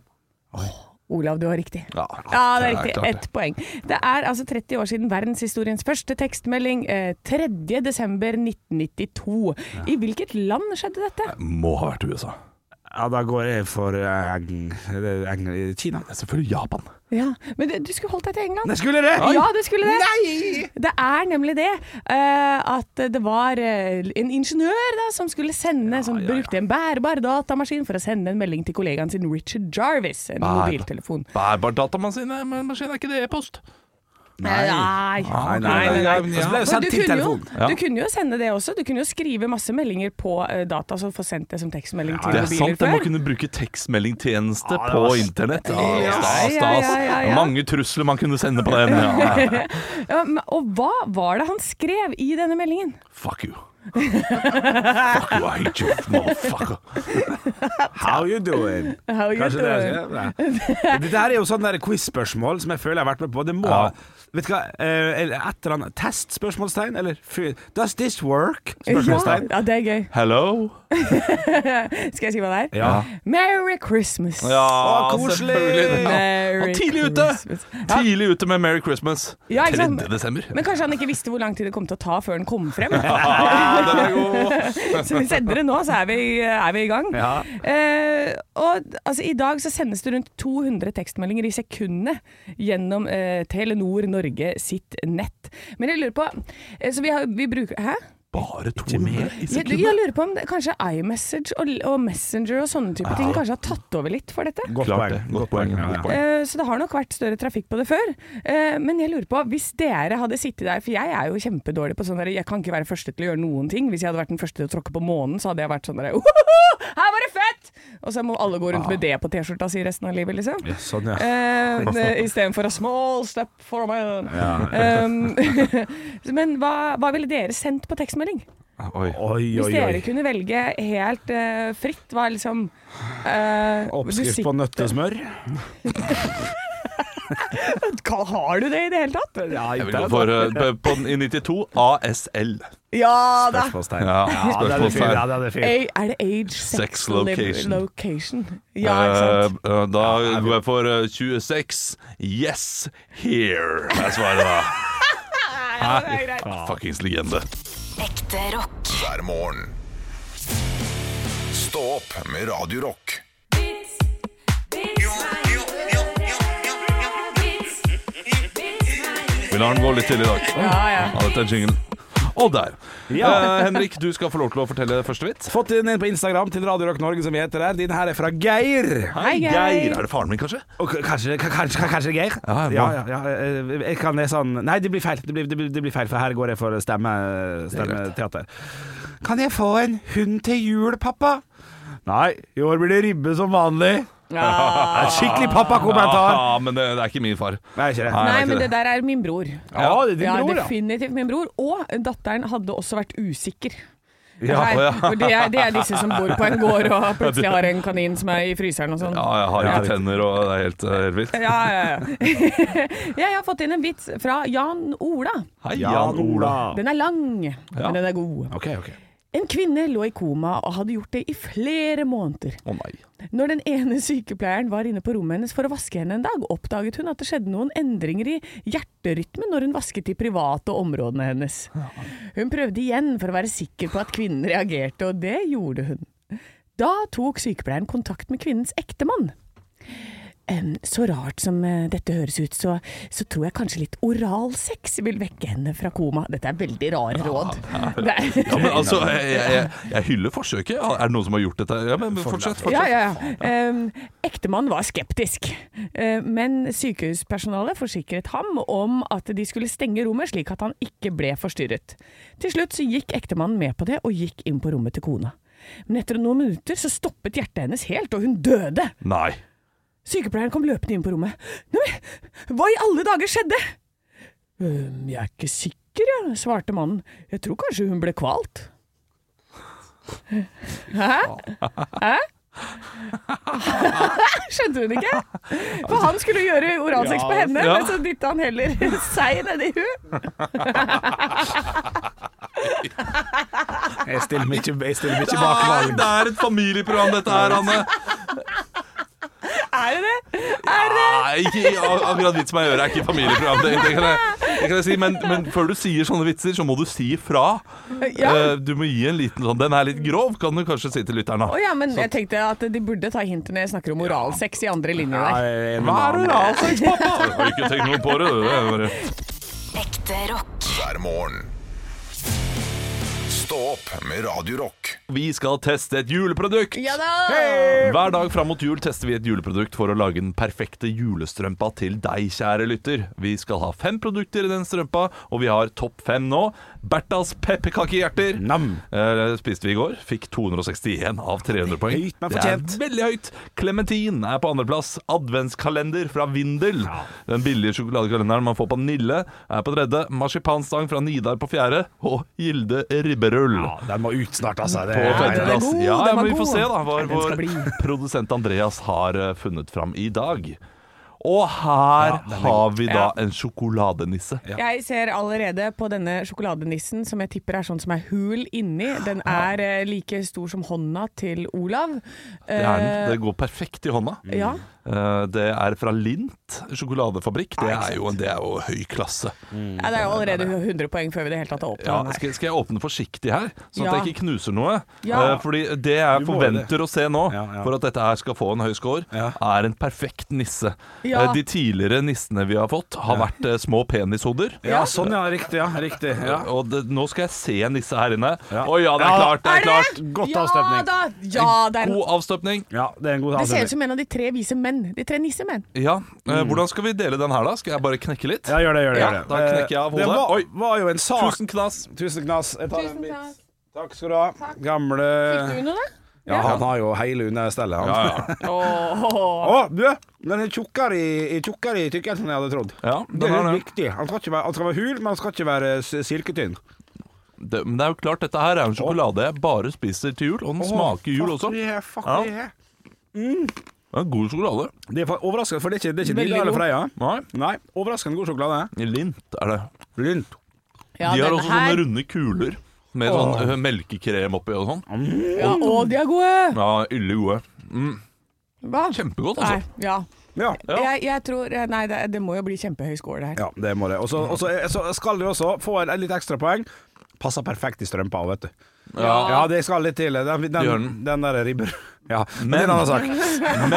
Olav, du har riktig. Ja, Ja, det er riktig. klart Ett poeng. Det er altså 30 år siden verdenshistoriens første tekstmelding. Eh, 3. desember 1992. I hvilket land skjedde dette? Det må ha vært USA. Ja, da går jeg for eh, Eng... Eng Kina. Det er selvfølgelig Japan. Ja, Men du, du skulle holdt deg til England. Det skulle det? Ja, du skulle det. Nei! Det er nemlig det. uh, at det var eh, en ingeniør da, som skulle sende Som brukte en bærbar datamaskin for å sende en melding til kollegaen sin Richard Jarvis. En Bær, mobiltelefon. Bærbar datamaskin, eh, men maskin er ikke det e-post? Nei. Nei, nei, nei. nei, nei. nei. Så ble det Men sendt du kunne, jo. Ja. du kunne jo sende det også. Du kunne jo skrive masse meldinger på eh, data, så få sendt det som tekstmelding til Det er mobiler sant, det må før. kunne bruke tekstmeldingtjeneste Ja, på internett. Ja, Ja, stas, ja, stas. ja, ja, ja. Mange trusler man kunne sende på den. Ja. [LAUGHS] Ja, men- og hva var det han skrev i denne meldingen? Fuck you. Fuck you, I hate you, motherfucker. How you doing? How you Kanskje det er doing? Dette her er jo sånne quiz-spørsmål som jeg føler jeg har vært med på. Det må Ja. Vet du hva, eh, et eller annet Test? Spørsmålstegn? Eller Does this work? Spørsmålstegn. Ja, det er gøy. Hello? [LAUGHS] Skal jeg si hva det er? Ja. Merry Christmas. Ja, Å, koselig! selvfølgelig. Merry Han tidlig ute! Christmas. Tidlig ute med Merry Christmas. Ja, ikke 3. sant? desember. Men kanskje han ikke visste hvor lang tid det kom til å ta før den kom frem. [LAUGHS] Ja, den er god. [LAUGHS] så vi sender det nå, så er vi, er vi i gang. Ja. Eh, og altså, I dag så sendes det rundt 200 tekstmeldinger i sekundet gjennom eh, Telenor Norge sitt nett. Men jeg lurer på eh, Så vi, har, vi bruker Hæ? Bare 200 i Jeg, jeg lurer på om det, kanskje iMessage og, og Messenger og sånne type ting kanskje har tatt over litt for dette. Godt Klart poeng. det. Godt poeng. Ja, ja. Uh. Eh, Så det har nok vært større trafikk på det før. Uh, Men jeg lurer på, hvis dere hadde sittet der For jeg er jo kjempedårlig på sånn der Jeg kan ikke være første til å gjøre noen ting. Hvis jeg hadde vært den første til å tråkke på månen, så hadde jeg vært sånn derre [LAUGHS] Her var det fett! Og så må alle gå rundt med det på T-skjorta si resten av livet, liksom. Ja, sånn, ja. Uh, Istedenfor a small step for a man. Um, [LAUGHS] men hva, hva ville dere sendt på tekstmelding? Oi. Oi, Hvis oi, dere kunne velge helt uh, fritt, hva liksom uh, Oppskrift på nøttesmør. [LAUGHS] Hva Har du det i det hele tatt? Ja, Jeg vil gå for uh, på- i 92 ASL. Ja da! Spørsmålstegn. Ja, Ja, det er det fint. spørsmålstegn. Ja, det er det fint. A, er det age, sex, Sex location. location? Ja, ikke sant? Uh, da da går jeg for uh, 26. Yes, here. Det er svaret, da. [LAUGHS] Ja, det er greit. Fuckings legende. Ekte rock. hver morgen. Stå opp med Radio Rock. Vi lar den gå litt til i dag. Ja, ja. Ja, dette er jingle. Og der. Ja. Eh, Henrik, du skal få lov til å fortelle første vits. Fått den inn på Instagram til Radio Rock Norge, som vi heter der. Din her er fra Geir. Hei, Geir. Er det faren min, kanskje? Og k- kanskje, k- kanskje, kanskje Geir? Ja, ja, ja, ja, eh, Jeg kan det sånn Nei, det blir feil. Det blir, det blir, det blir feil, for her går jeg for stemme, stemmeteater. Kan jeg få en hund til jul, pappa? Nei, i år blir det ribbe som vanlig. Ja. [LAUGHS] En skikkelig pappakommentar. Ja, men det, det er ikke min far. Nei, ikke det. Nei, Nei, det er men det der er min bror. Ja, det er din ja, bror, ja. definitivt min bror. Og datteren hadde også vært usikker. Ja, Her, ja. for det, er, det er disse som bor på en gård og [LAUGHS] plutselig har en kanin som er i fryseren og sånn. Ja, jeg har ikke tenner, og det er helt, eh, helt vilt. Ja, ja, ja. [LAUGHS] Jeg har fått inn en vits fra Jan Ola. Hei, Jan Ola. Den er lang, men den er god. Ok, ok. En kvinne lå i koma og hadde gjort det i flere måneder. Å nei. Når den ene sykepleieren var inne på rommet hennes for å vaske henne en dag, oppdaget hun at det skjedde noen endringer i hjerterytmen når hun vasket de private områdene hennes. Hun prøvde igjen for å være sikker på at kvinnen reagerte, og det gjorde hun. Da tok sykepleieren kontakt med kvinnens ektemann. Så rart som eh, dette høres ut, så, så tror jeg kanskje litt oralsex vil vekke henne fra koma. Dette er veldig rare råd. Ja, [LAUGHS] ja, Ja, men altså, jeg, jeg, jeg hyller forsøket. Er det noen som har gjort dette? Ja, men Fortsett. fortsett. Ja, ja, ja. Um, Ektemannen var skeptisk, uh, men sykehuspersonalet forsikret ham om at de skulle stenge rommet slik at han ikke ble forstyrret. Til slutt så gikk ektemannen med på det og gikk inn på rommet til kona. Men etter noen minutter så stoppet hjertet hennes helt, og hun døde. Nei. Sykepleieren kom løpende inn på rommet. Nei, hva i alle dager skjedde? «Øhm, jeg er ikke sikker, ja, svarte mannen. Jeg tror kanskje hun ble kvalt. Hæ? Hæ? [LAUGHS] Skjønte hun ikke? For han skulle gjøre oralsex på henne, ja. men så dytta han heller [LAUGHS] seg nedi hun. Jeg stiller meg ikke, jeg stiller meg ikke bak valg. det er et familieprogram, dette her, Anne. Er det det? Er det det? Nei, ikke akkurat vits meg i øret er ikke familieprogram. Det, det, kan jeg, det kan jeg si, men, men før du sier sånne vitser, så må du si ifra. Ja. Eh, Du må gi en liten sånn Den er litt grov, kan du kanskje si til lytteren. Oh, ja, men jeg tenkte at de burde ta hintet når jeg snakker om oralsex i andre linjer der. er Hva er oralsex, pappa? [LAUGHS] Jeg har ikke tenkt noe på det. det er bare... Ekte rock. hver morgen. Stå opp med Radio Rock. Vi skal teste et juleprodukt. Ja da! Hver dag fram mot jul tester vi et juleprodukt for å lage den perfekte julestrømpa til deg, kjære lytter. Vi skal ha fem produkter i den strømpa, og vi har topp fem nå. Berthas pepperkakehjerter. Eh, spiste vi i går. Fikk 261 av 300 poeng. Høyt, men fortjent. veldig høyt. Clementin er på andreplass. Adventskalender fra Vindel. Den billige sjokoladekalenderen man får på Nille, er på tredje. Marsipanstang fra Nidar på fjerde. Og Gilde ribberull. Ja, den må ut snart, altså. Det På femteplass. Ja, men vi får se da hva vår produsent Andreas har eh, funnet fram i dag. Og her Ja, har vi da Ja. en sjokoladenisse. Jeg ser allerede på denne sjokoladenissen, som jeg tipper er sånn som er hul inni. Den er eh, like stor som hånda til Olav. Det, er den. Eh, det går perfekt i hånda. ja. Uh, Det er fra Lint sjokoladefabrikk. Det er jo, det er jo høy klasse. ja, det er jo allerede 100 poeng før vi det hele tatt har åpna Ja, den her. skal, skal jeg åpne forsiktig her, sånn at jeg ikke knuser noe? Ja. Uh, Fordi det jeg forventer det. å se nå, Ja, ja. for at dette her skal få en høy score, Ja. er en perfekt nisse. Ja. Eh, De tidligere nissene vi har fått, har vært eh, små penishoder. ja, sånn ja. Riktig. ja, riktig ja. Og det, nå skal jeg se en nisse her inne. Å Ja. ja, det er Ja. klart! Det er, Er det? klart Godt ja avstøpning. da! Ja, det, er, God avstøpning. Ja, det er en god det ser ut som en av de tre vise menn. De tre nissemenn. Ja, Mm. Hvordan skal vi dele den her, da? Skal jeg bare knekke litt? Ja, gjør det, gjør det. Gjør det. da knekker jeg av hodet. Det var, Oi. var jo en sak Tusen knas. Tusen knas. Jeg tar en Tusen bit. takk. Takk skal du ha. Gamle Fikk du noe, da? Ja, han har jo hele understellet, han. Ja, ja. [LAUGHS] Åh. Å, du! Den er tjukkere i, i tjukkere i tykkelsen enn jeg hadde trodd. ja Det er har viktig. Han skal, ikke være, han skal være hul, men han skal ikke være silketynn. det. Men det er jo klart, dette her er en sjokolade jeg bare spiser til jul, og den smaker jul også. Fuck yeah, fuck Ja. yeah. er god sjokolade. Det er overraskende, for det er ikke, det er ikke Nilla eller. Freia. Nei, Nei, overraskende god sjokolade. lint er det. Lint. Ja, de har også her- sånne runde kuler med sånn ø, melkekrem oppi og sånn. Ja, å, de er gode! Ja, ille gode. Mm, Hva? kjempegodt, Nei, altså. ja. Ja. Ja. Jeg, jeg tror Nei, det, det må jo bli kjempehøy score, det her. ja, det må det. Og så og så- så skal de også få en, en litt ekstra poeng. Passer perfekt i strømpa vet du. Ja. Ja, det skal litt til. Den, Gjør den, den. den der ribber... Ja, men det er Men- en annen sak. [LAUGHS]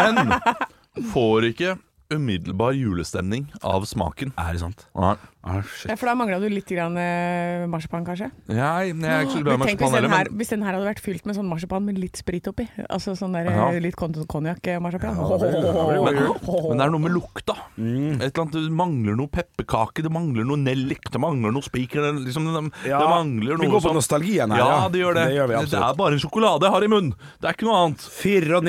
Men får ikke umiddelbar julestemning av smaken. Er det sant? Nei. Ah, shit. Ja, For da mangla du litt grann, eh, marsipan, kanskje? Nei, jeg er ikke så glad i Men tenk hvis marsipan den, heller, her, men hvis den her hadde vært fylt med sånn marsipan med litt sprit oppi. Altså sånn der, Ja. eh, litt kon- konjakk-marsipan. Men det er noe med lukta. Et eller annet, Det mangler noe pepperkake, det mangler noe nellik, det mangler noe spiker. Det, liksom, det, Ja, det mangler noe vi går på sånn- nostalgien her, Ja, det gjør det. Det gjør vi det absolutt. er bare en sjokolade jeg har i munnen. Det er ikke noe annet. 94,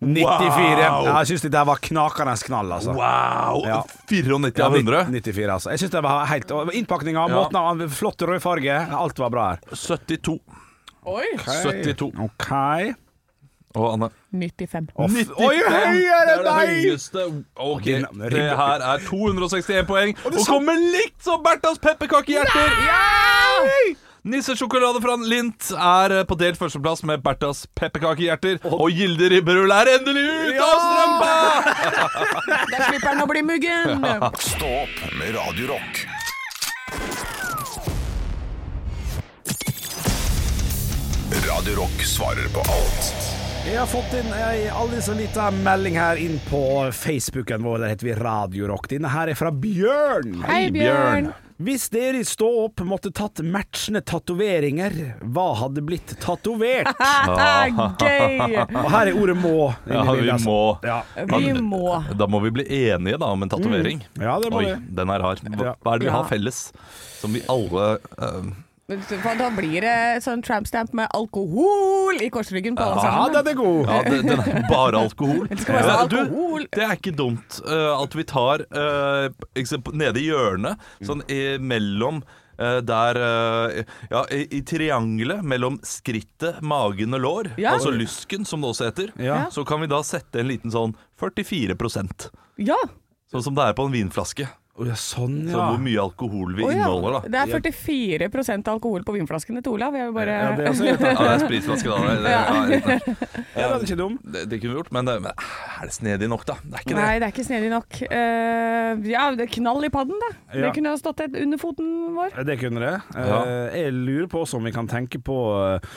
94. Wow. Ja, jeg syns det der var knakende knall, altså. Wow! Ja. 94 av 100. 94, altså. Jeg syns det var helt Innpakninga, Ja. måten av flott rød farge, alt var bra her. 72. Oi! 72. OK. Og Anne? 95. Oi, 95. høyere det er det Nei! høyeste. Ok, Din- det her er 261 poeng. Og kommer likt som Berthas pepperkakehjerter! Nissesjokolade fra Lint er eh, på delt førsteplass med Berthas pepperkakehjerter. Og Gilde Ribberull er endelig ut av strømpa! [LAUGHS] Der slipper han å bli muggen! [LAUGHS] Stå opp med Radio Rock. Radio Rock svarer på alt Jeg har fått inn ei aldri så lita melding her inn på Facebooken vår. Der heter vi Radio Rock. Denne her er fra Bjørn. Hei, Bjørn. Hvis dere i Stå opp måtte tatt matchende tatoveringer, hva hadde blitt tatovert? [LAUGHS] Gøy! Og her er ordet 'må'. Ja, vi altså. må Ja. Vi må. Da må vi bli enige da om en tatovering. ja, det må Oi, vi. den er hard. Hva, er det vi har felles? Som vi alle eh, For Da blir det sånn tramp stamp med alkohol i korsryggen på alle sammen. Ja, den er god! Ja, det, den er bare alkohol. [LAUGHS] Det skal du, alkohol. det er ikke dumt uh, at vi tar uh, eksempel, nede i hjørnet, sånn i, mellom eh, der Ja, i, i triangelet mellom skrittet, magen og lår, Ja. altså lysken, som det også heter, Ja. så kan vi da sette en liten sånn 44% Ja. Sånn som det er på en vinflaske. Å, ja, sånn, Så hvor mye alkohol vi oh, ja. inneholder, da. Det er 44% alkohol på vinflaskene til Olav. Jeg bare Ja, det er også [LAUGHS] irriterende. Ja, det er spritflaske, da. Det, det, [LAUGHS] ja, Ja, den er ikke dum. det, det kunne vi gjort, men, det, men er det snedig nok, da? Det er ikke det. Nei, det er ikke snedig nok. Uh, ja, det er knall i padden, da. Ja. Det kunne ha stått et under foten vår. Det kunne det. Ja. Eh, Jeg lurer på også om vi kan tenke på eh,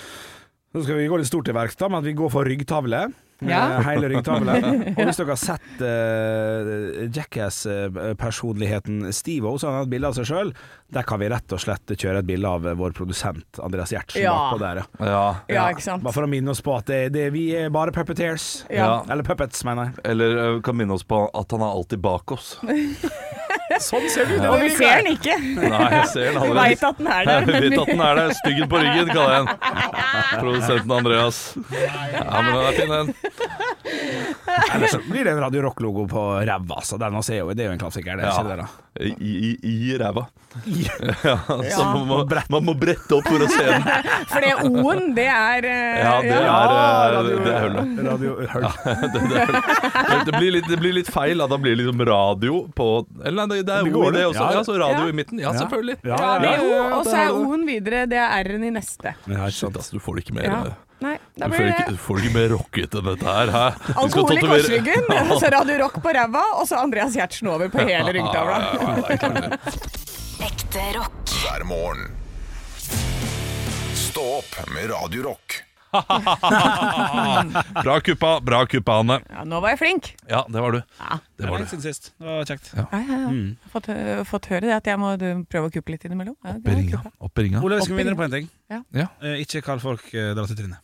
Nå skal vi gå litt stort til verks, da, men at vi går for ryggtavle. Ja. [LAUGHS] Hele ryggtavle. [LAUGHS] Og hvis dere har sett uh, Jackass-personligheten Steve-O, så har han et bilde av seg sjøl. Der kan vi rett og slett kjøre et bilde av eh, vår produsent Andreas Gjertsen Ja. bakpå der. ja. Ja. Ja, ikke sant. Bare for å minne oss på at det, det, vi er bare puppeteers. Ja. Eller puppets, mener jeg. Eller eh, kan minne oss på at han er alltid bak oss. [LAUGHS] Sånn ser det ut! Og vi ser den ikke. Nei, jeg ser den [LAUGHS] Vi vet veit at den er der. [LAUGHS] Jeg vet at den er der. Styggen på ryggen, kaller jeg den. [LAUGHS] Produsenten Andreas. Ja, men den er fin, den. Eller så blir det en Radio Rock-logo på ræva, så den også er jo, det er jo en klassiker. Det Ja. det, da. I, i, i ræva. Ja, så Ja. man må, man må brette opp for å se den. For det O-en, det er eh, Ja, det er, eh, det er hullet. Radio Høl. Det, det, er- det, blir litt, det blir litt feil. Da blir det liksom radio på Eller nei, det, det er Det går ord, det det. også. Ja. Ja, så radio Ja. i midten. Ja, Ja. selvfølgelig. Ja, Radio, og så er. O-en videre, det er R-en i neste. Ja, ikke sant. altså, du får det ikke mer Ja. Nei, Du da får blir det du får det ikke mer rocket enn dette her. Hæ? Alkohol i korsryggen, [LAUGHS] så Radio Rock på ræva, og så Andreas Gjertsen over på hele [LAUGHS] ryggtavla. Ekte rock. hver morgen. Stå opp med Radio Rock. [LAUGHS] Bra kuppa, bra kuppa, Anne. Ja, nå var jeg flink. Ja, det var du. Ja. Det var du. siden sist. Det var kjekt. Ja, ja, ja. Jeg har Fått, øh, fått høre det at jeg må du, prøve å kuppe litt innimellom. Ja, Opp i ringa. Opp i ringa. Ole, vi skal videre på en ting. Ja. Ja. Eh, ikke kall folk uh, dra til trynet.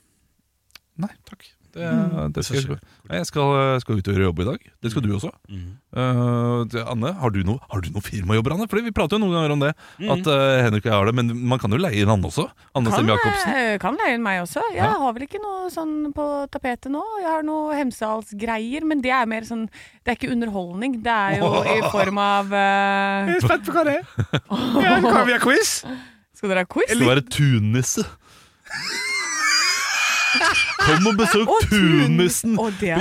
Nei, takk. Det, det skal jeg, jeg skal, skal ut og gjøre jobb i dag. Det skal du også. Eh, det- Anne, har du noe, har du noen firmajobber, Anne? Fordi Vi prater jo noen ganger om det. At uh, Henrik og jeg har det, men man kan jo leie inn Anne også. Anne Kan, Sem Jacobsen. kan leie inn meg også. Jeg Ja. har vel ikke noe sånn på tapetet nå. Jeg har noe Hemsedalsgreier, men det er mer sånn Det er ikke underholdning. Det er jo i form av uh... [LAUGHS] Jeg er spent på hva det er. Ja, kan vi ha quiz? Skal dere ha quiz? Skal være tunnisse. [LAUGHS] Kom og besøk Å, tun- tunnissen Å, i,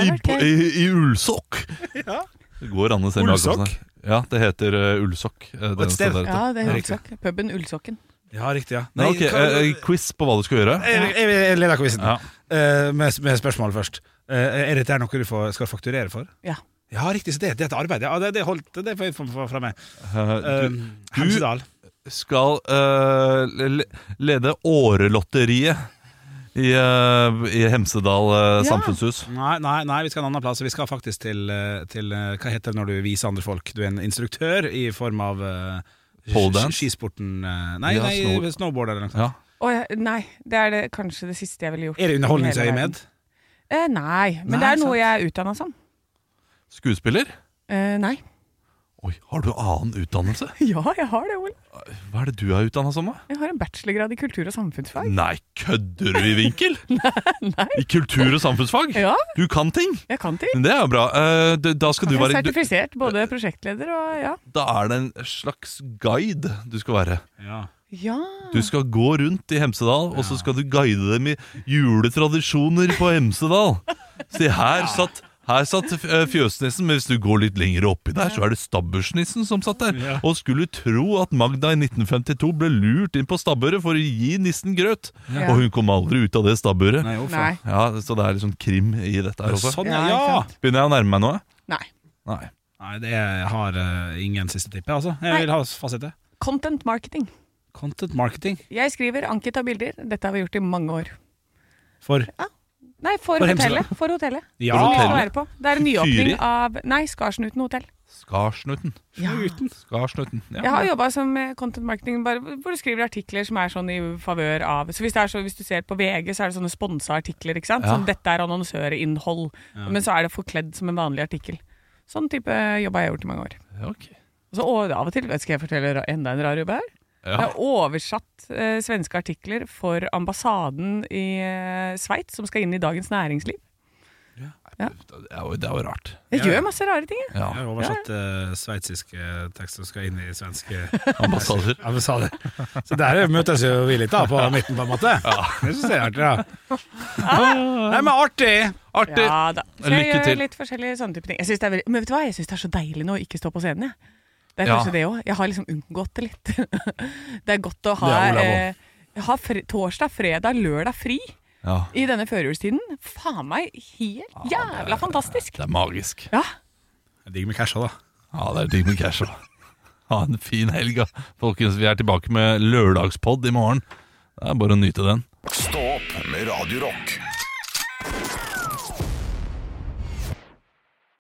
i, i ullsokk. Det går an å se med Ullsokk? Ja, det heter uh, ullsokk. eh, Og et sted. der. Ja, det er. Ullsokk. Puben Ullsokken. Ja, riktig, ja. Nei, ok, hva- eh, Quiz på hva du skal gjøre. Jeg, jeg, jeg leder quizen. Ja. uh, med, med spørsmål først. Uh, er dette noe du får, skal fakturere for? Ja. Ja, riktig, så det, det er et arbeid. Ja, det, det holdt det fra meg. Eh, Uh, du, Hemsedal. skal eh, lede Årelotteriet i, eh, i Hemsedal eh, Ja. samfunnshus. Nei, nei, nei, vi skal en annen plass. Vi skal faktisk til, eh, til Hva heter det når du viser andre folk? Du er en instruktør i form av uh, Pole? Skisporten Nei, Ja, nei snow- snowboard eller noe sånt. Ja. Oh, ja, nei, det er det, kanskje det siste jeg ville gjort. Er det underholdningsøyemed? Eh, nei, men Nei, det er noe sant. jeg er utdanna som. Skuespiller? Eh, nei. Oi, har du annen utdannelse? [LAUGHS] Ja, jeg har det, Ole. Hva er det du er utdanna som, da? Jeg har en bachelorgrad i kultur- og samfunnsfag. Nei, kødder du i vinkel? [LAUGHS] nei, nei. I kultur- og samfunnsfag? Ja, Du kan ting! jeg kan ting. Men Det er jo bra. Eh, d- da skal du Jeg er være du, sertifisert både prosjektleder og ja. Da er det en slags guide du skal være. Ja. Ja. Du skal gå rundt i Hemsedal, og så skal du guide dem i juletradisjoner på Hemsedal. Se, her satt, her satt eh, fjøsnissen, men hvis du går litt lenger oppi der, så er det stabbursnissen som satt der. Ja. Og skulle tro at Magda i 1952 ble lurt inn på stabburet for å gi nissen grøt. Ja. Og hun kom aldri ut av det stabburet. Nei, Nei. Ja, Så det er litt sånn krim i dette her også. Sånn, Ja, ja! ja. Begynner jeg å nærme meg noe? Nei. Nei. Nei, det har eh, ingen siste tipp, altså. Jeg Nei. vil ha fasite. Content marketing. Content marketing Jeg skriver anket av bilder. Dette har vi gjort i mange år. for Nei, for, For hotellet. For hotellet. Ja! Som vi skal hotellet? være på. Det er en nyåpning Fyri? av Nei, Skarsnuten hotell. Skarsnuten. Ja. Skarsnuten. Ja. Jeg har jobba som eh, content marketing bare, hvor du skriver artikler som er sånn i favør av Så hvis, det er så, hvis du ser på VG, så er det sånne sponsa artikler. ikke sant? Ja. Sånn, dette er annonsørinnhold. Men så er det forkledd som en vanlig artikkel. Sånn type jobb har jeg gjort i mange år. Ja, ok. Og så og av og til, skal jeg fortelle enda en rar jobb her? Jeg har oversatt eh, svenske artikler for ambassaden i eh, Sveits, som skal inn i Dagens Næringsliv. Det er jo, det er jo rart. Jeg Ja, ja. gjør masse rare ting, jeg. Ja. Jeg har oversatt uh, sveitsiske tekster som skal inn i svenske [LAUGHS] Ambassader. ambassader. Så der møtes jo vi litt da, på midten, på en måte. Det syns jeg er artig, da. Nei, men artig! Artig! Ja da. Så jeg Lykke gjør til. litt forskjellige sånne type ting. Jeg synes det er veldig, men vet du hva, jeg syns det er så deilig nå å ikke stå på scenen. Jeg. Det er Ja. kanskje det òg. Jeg har liksom unngått det litt. [LAUGHS] det er godt å ha Det eh, ha fre torsdag, fredag, lørdag fri Ja. i denne førjulstiden. Faen meg helt jævla fantastisk. Det er magisk. Ja. er digg med casha, da. Ja, det er digg med casha. [LAUGHS] Ha en fin helg, da. Folkens, vi er tilbake med lørdagspod i morgen. Det er bare å nyte den. Stå opp med Radio Rock.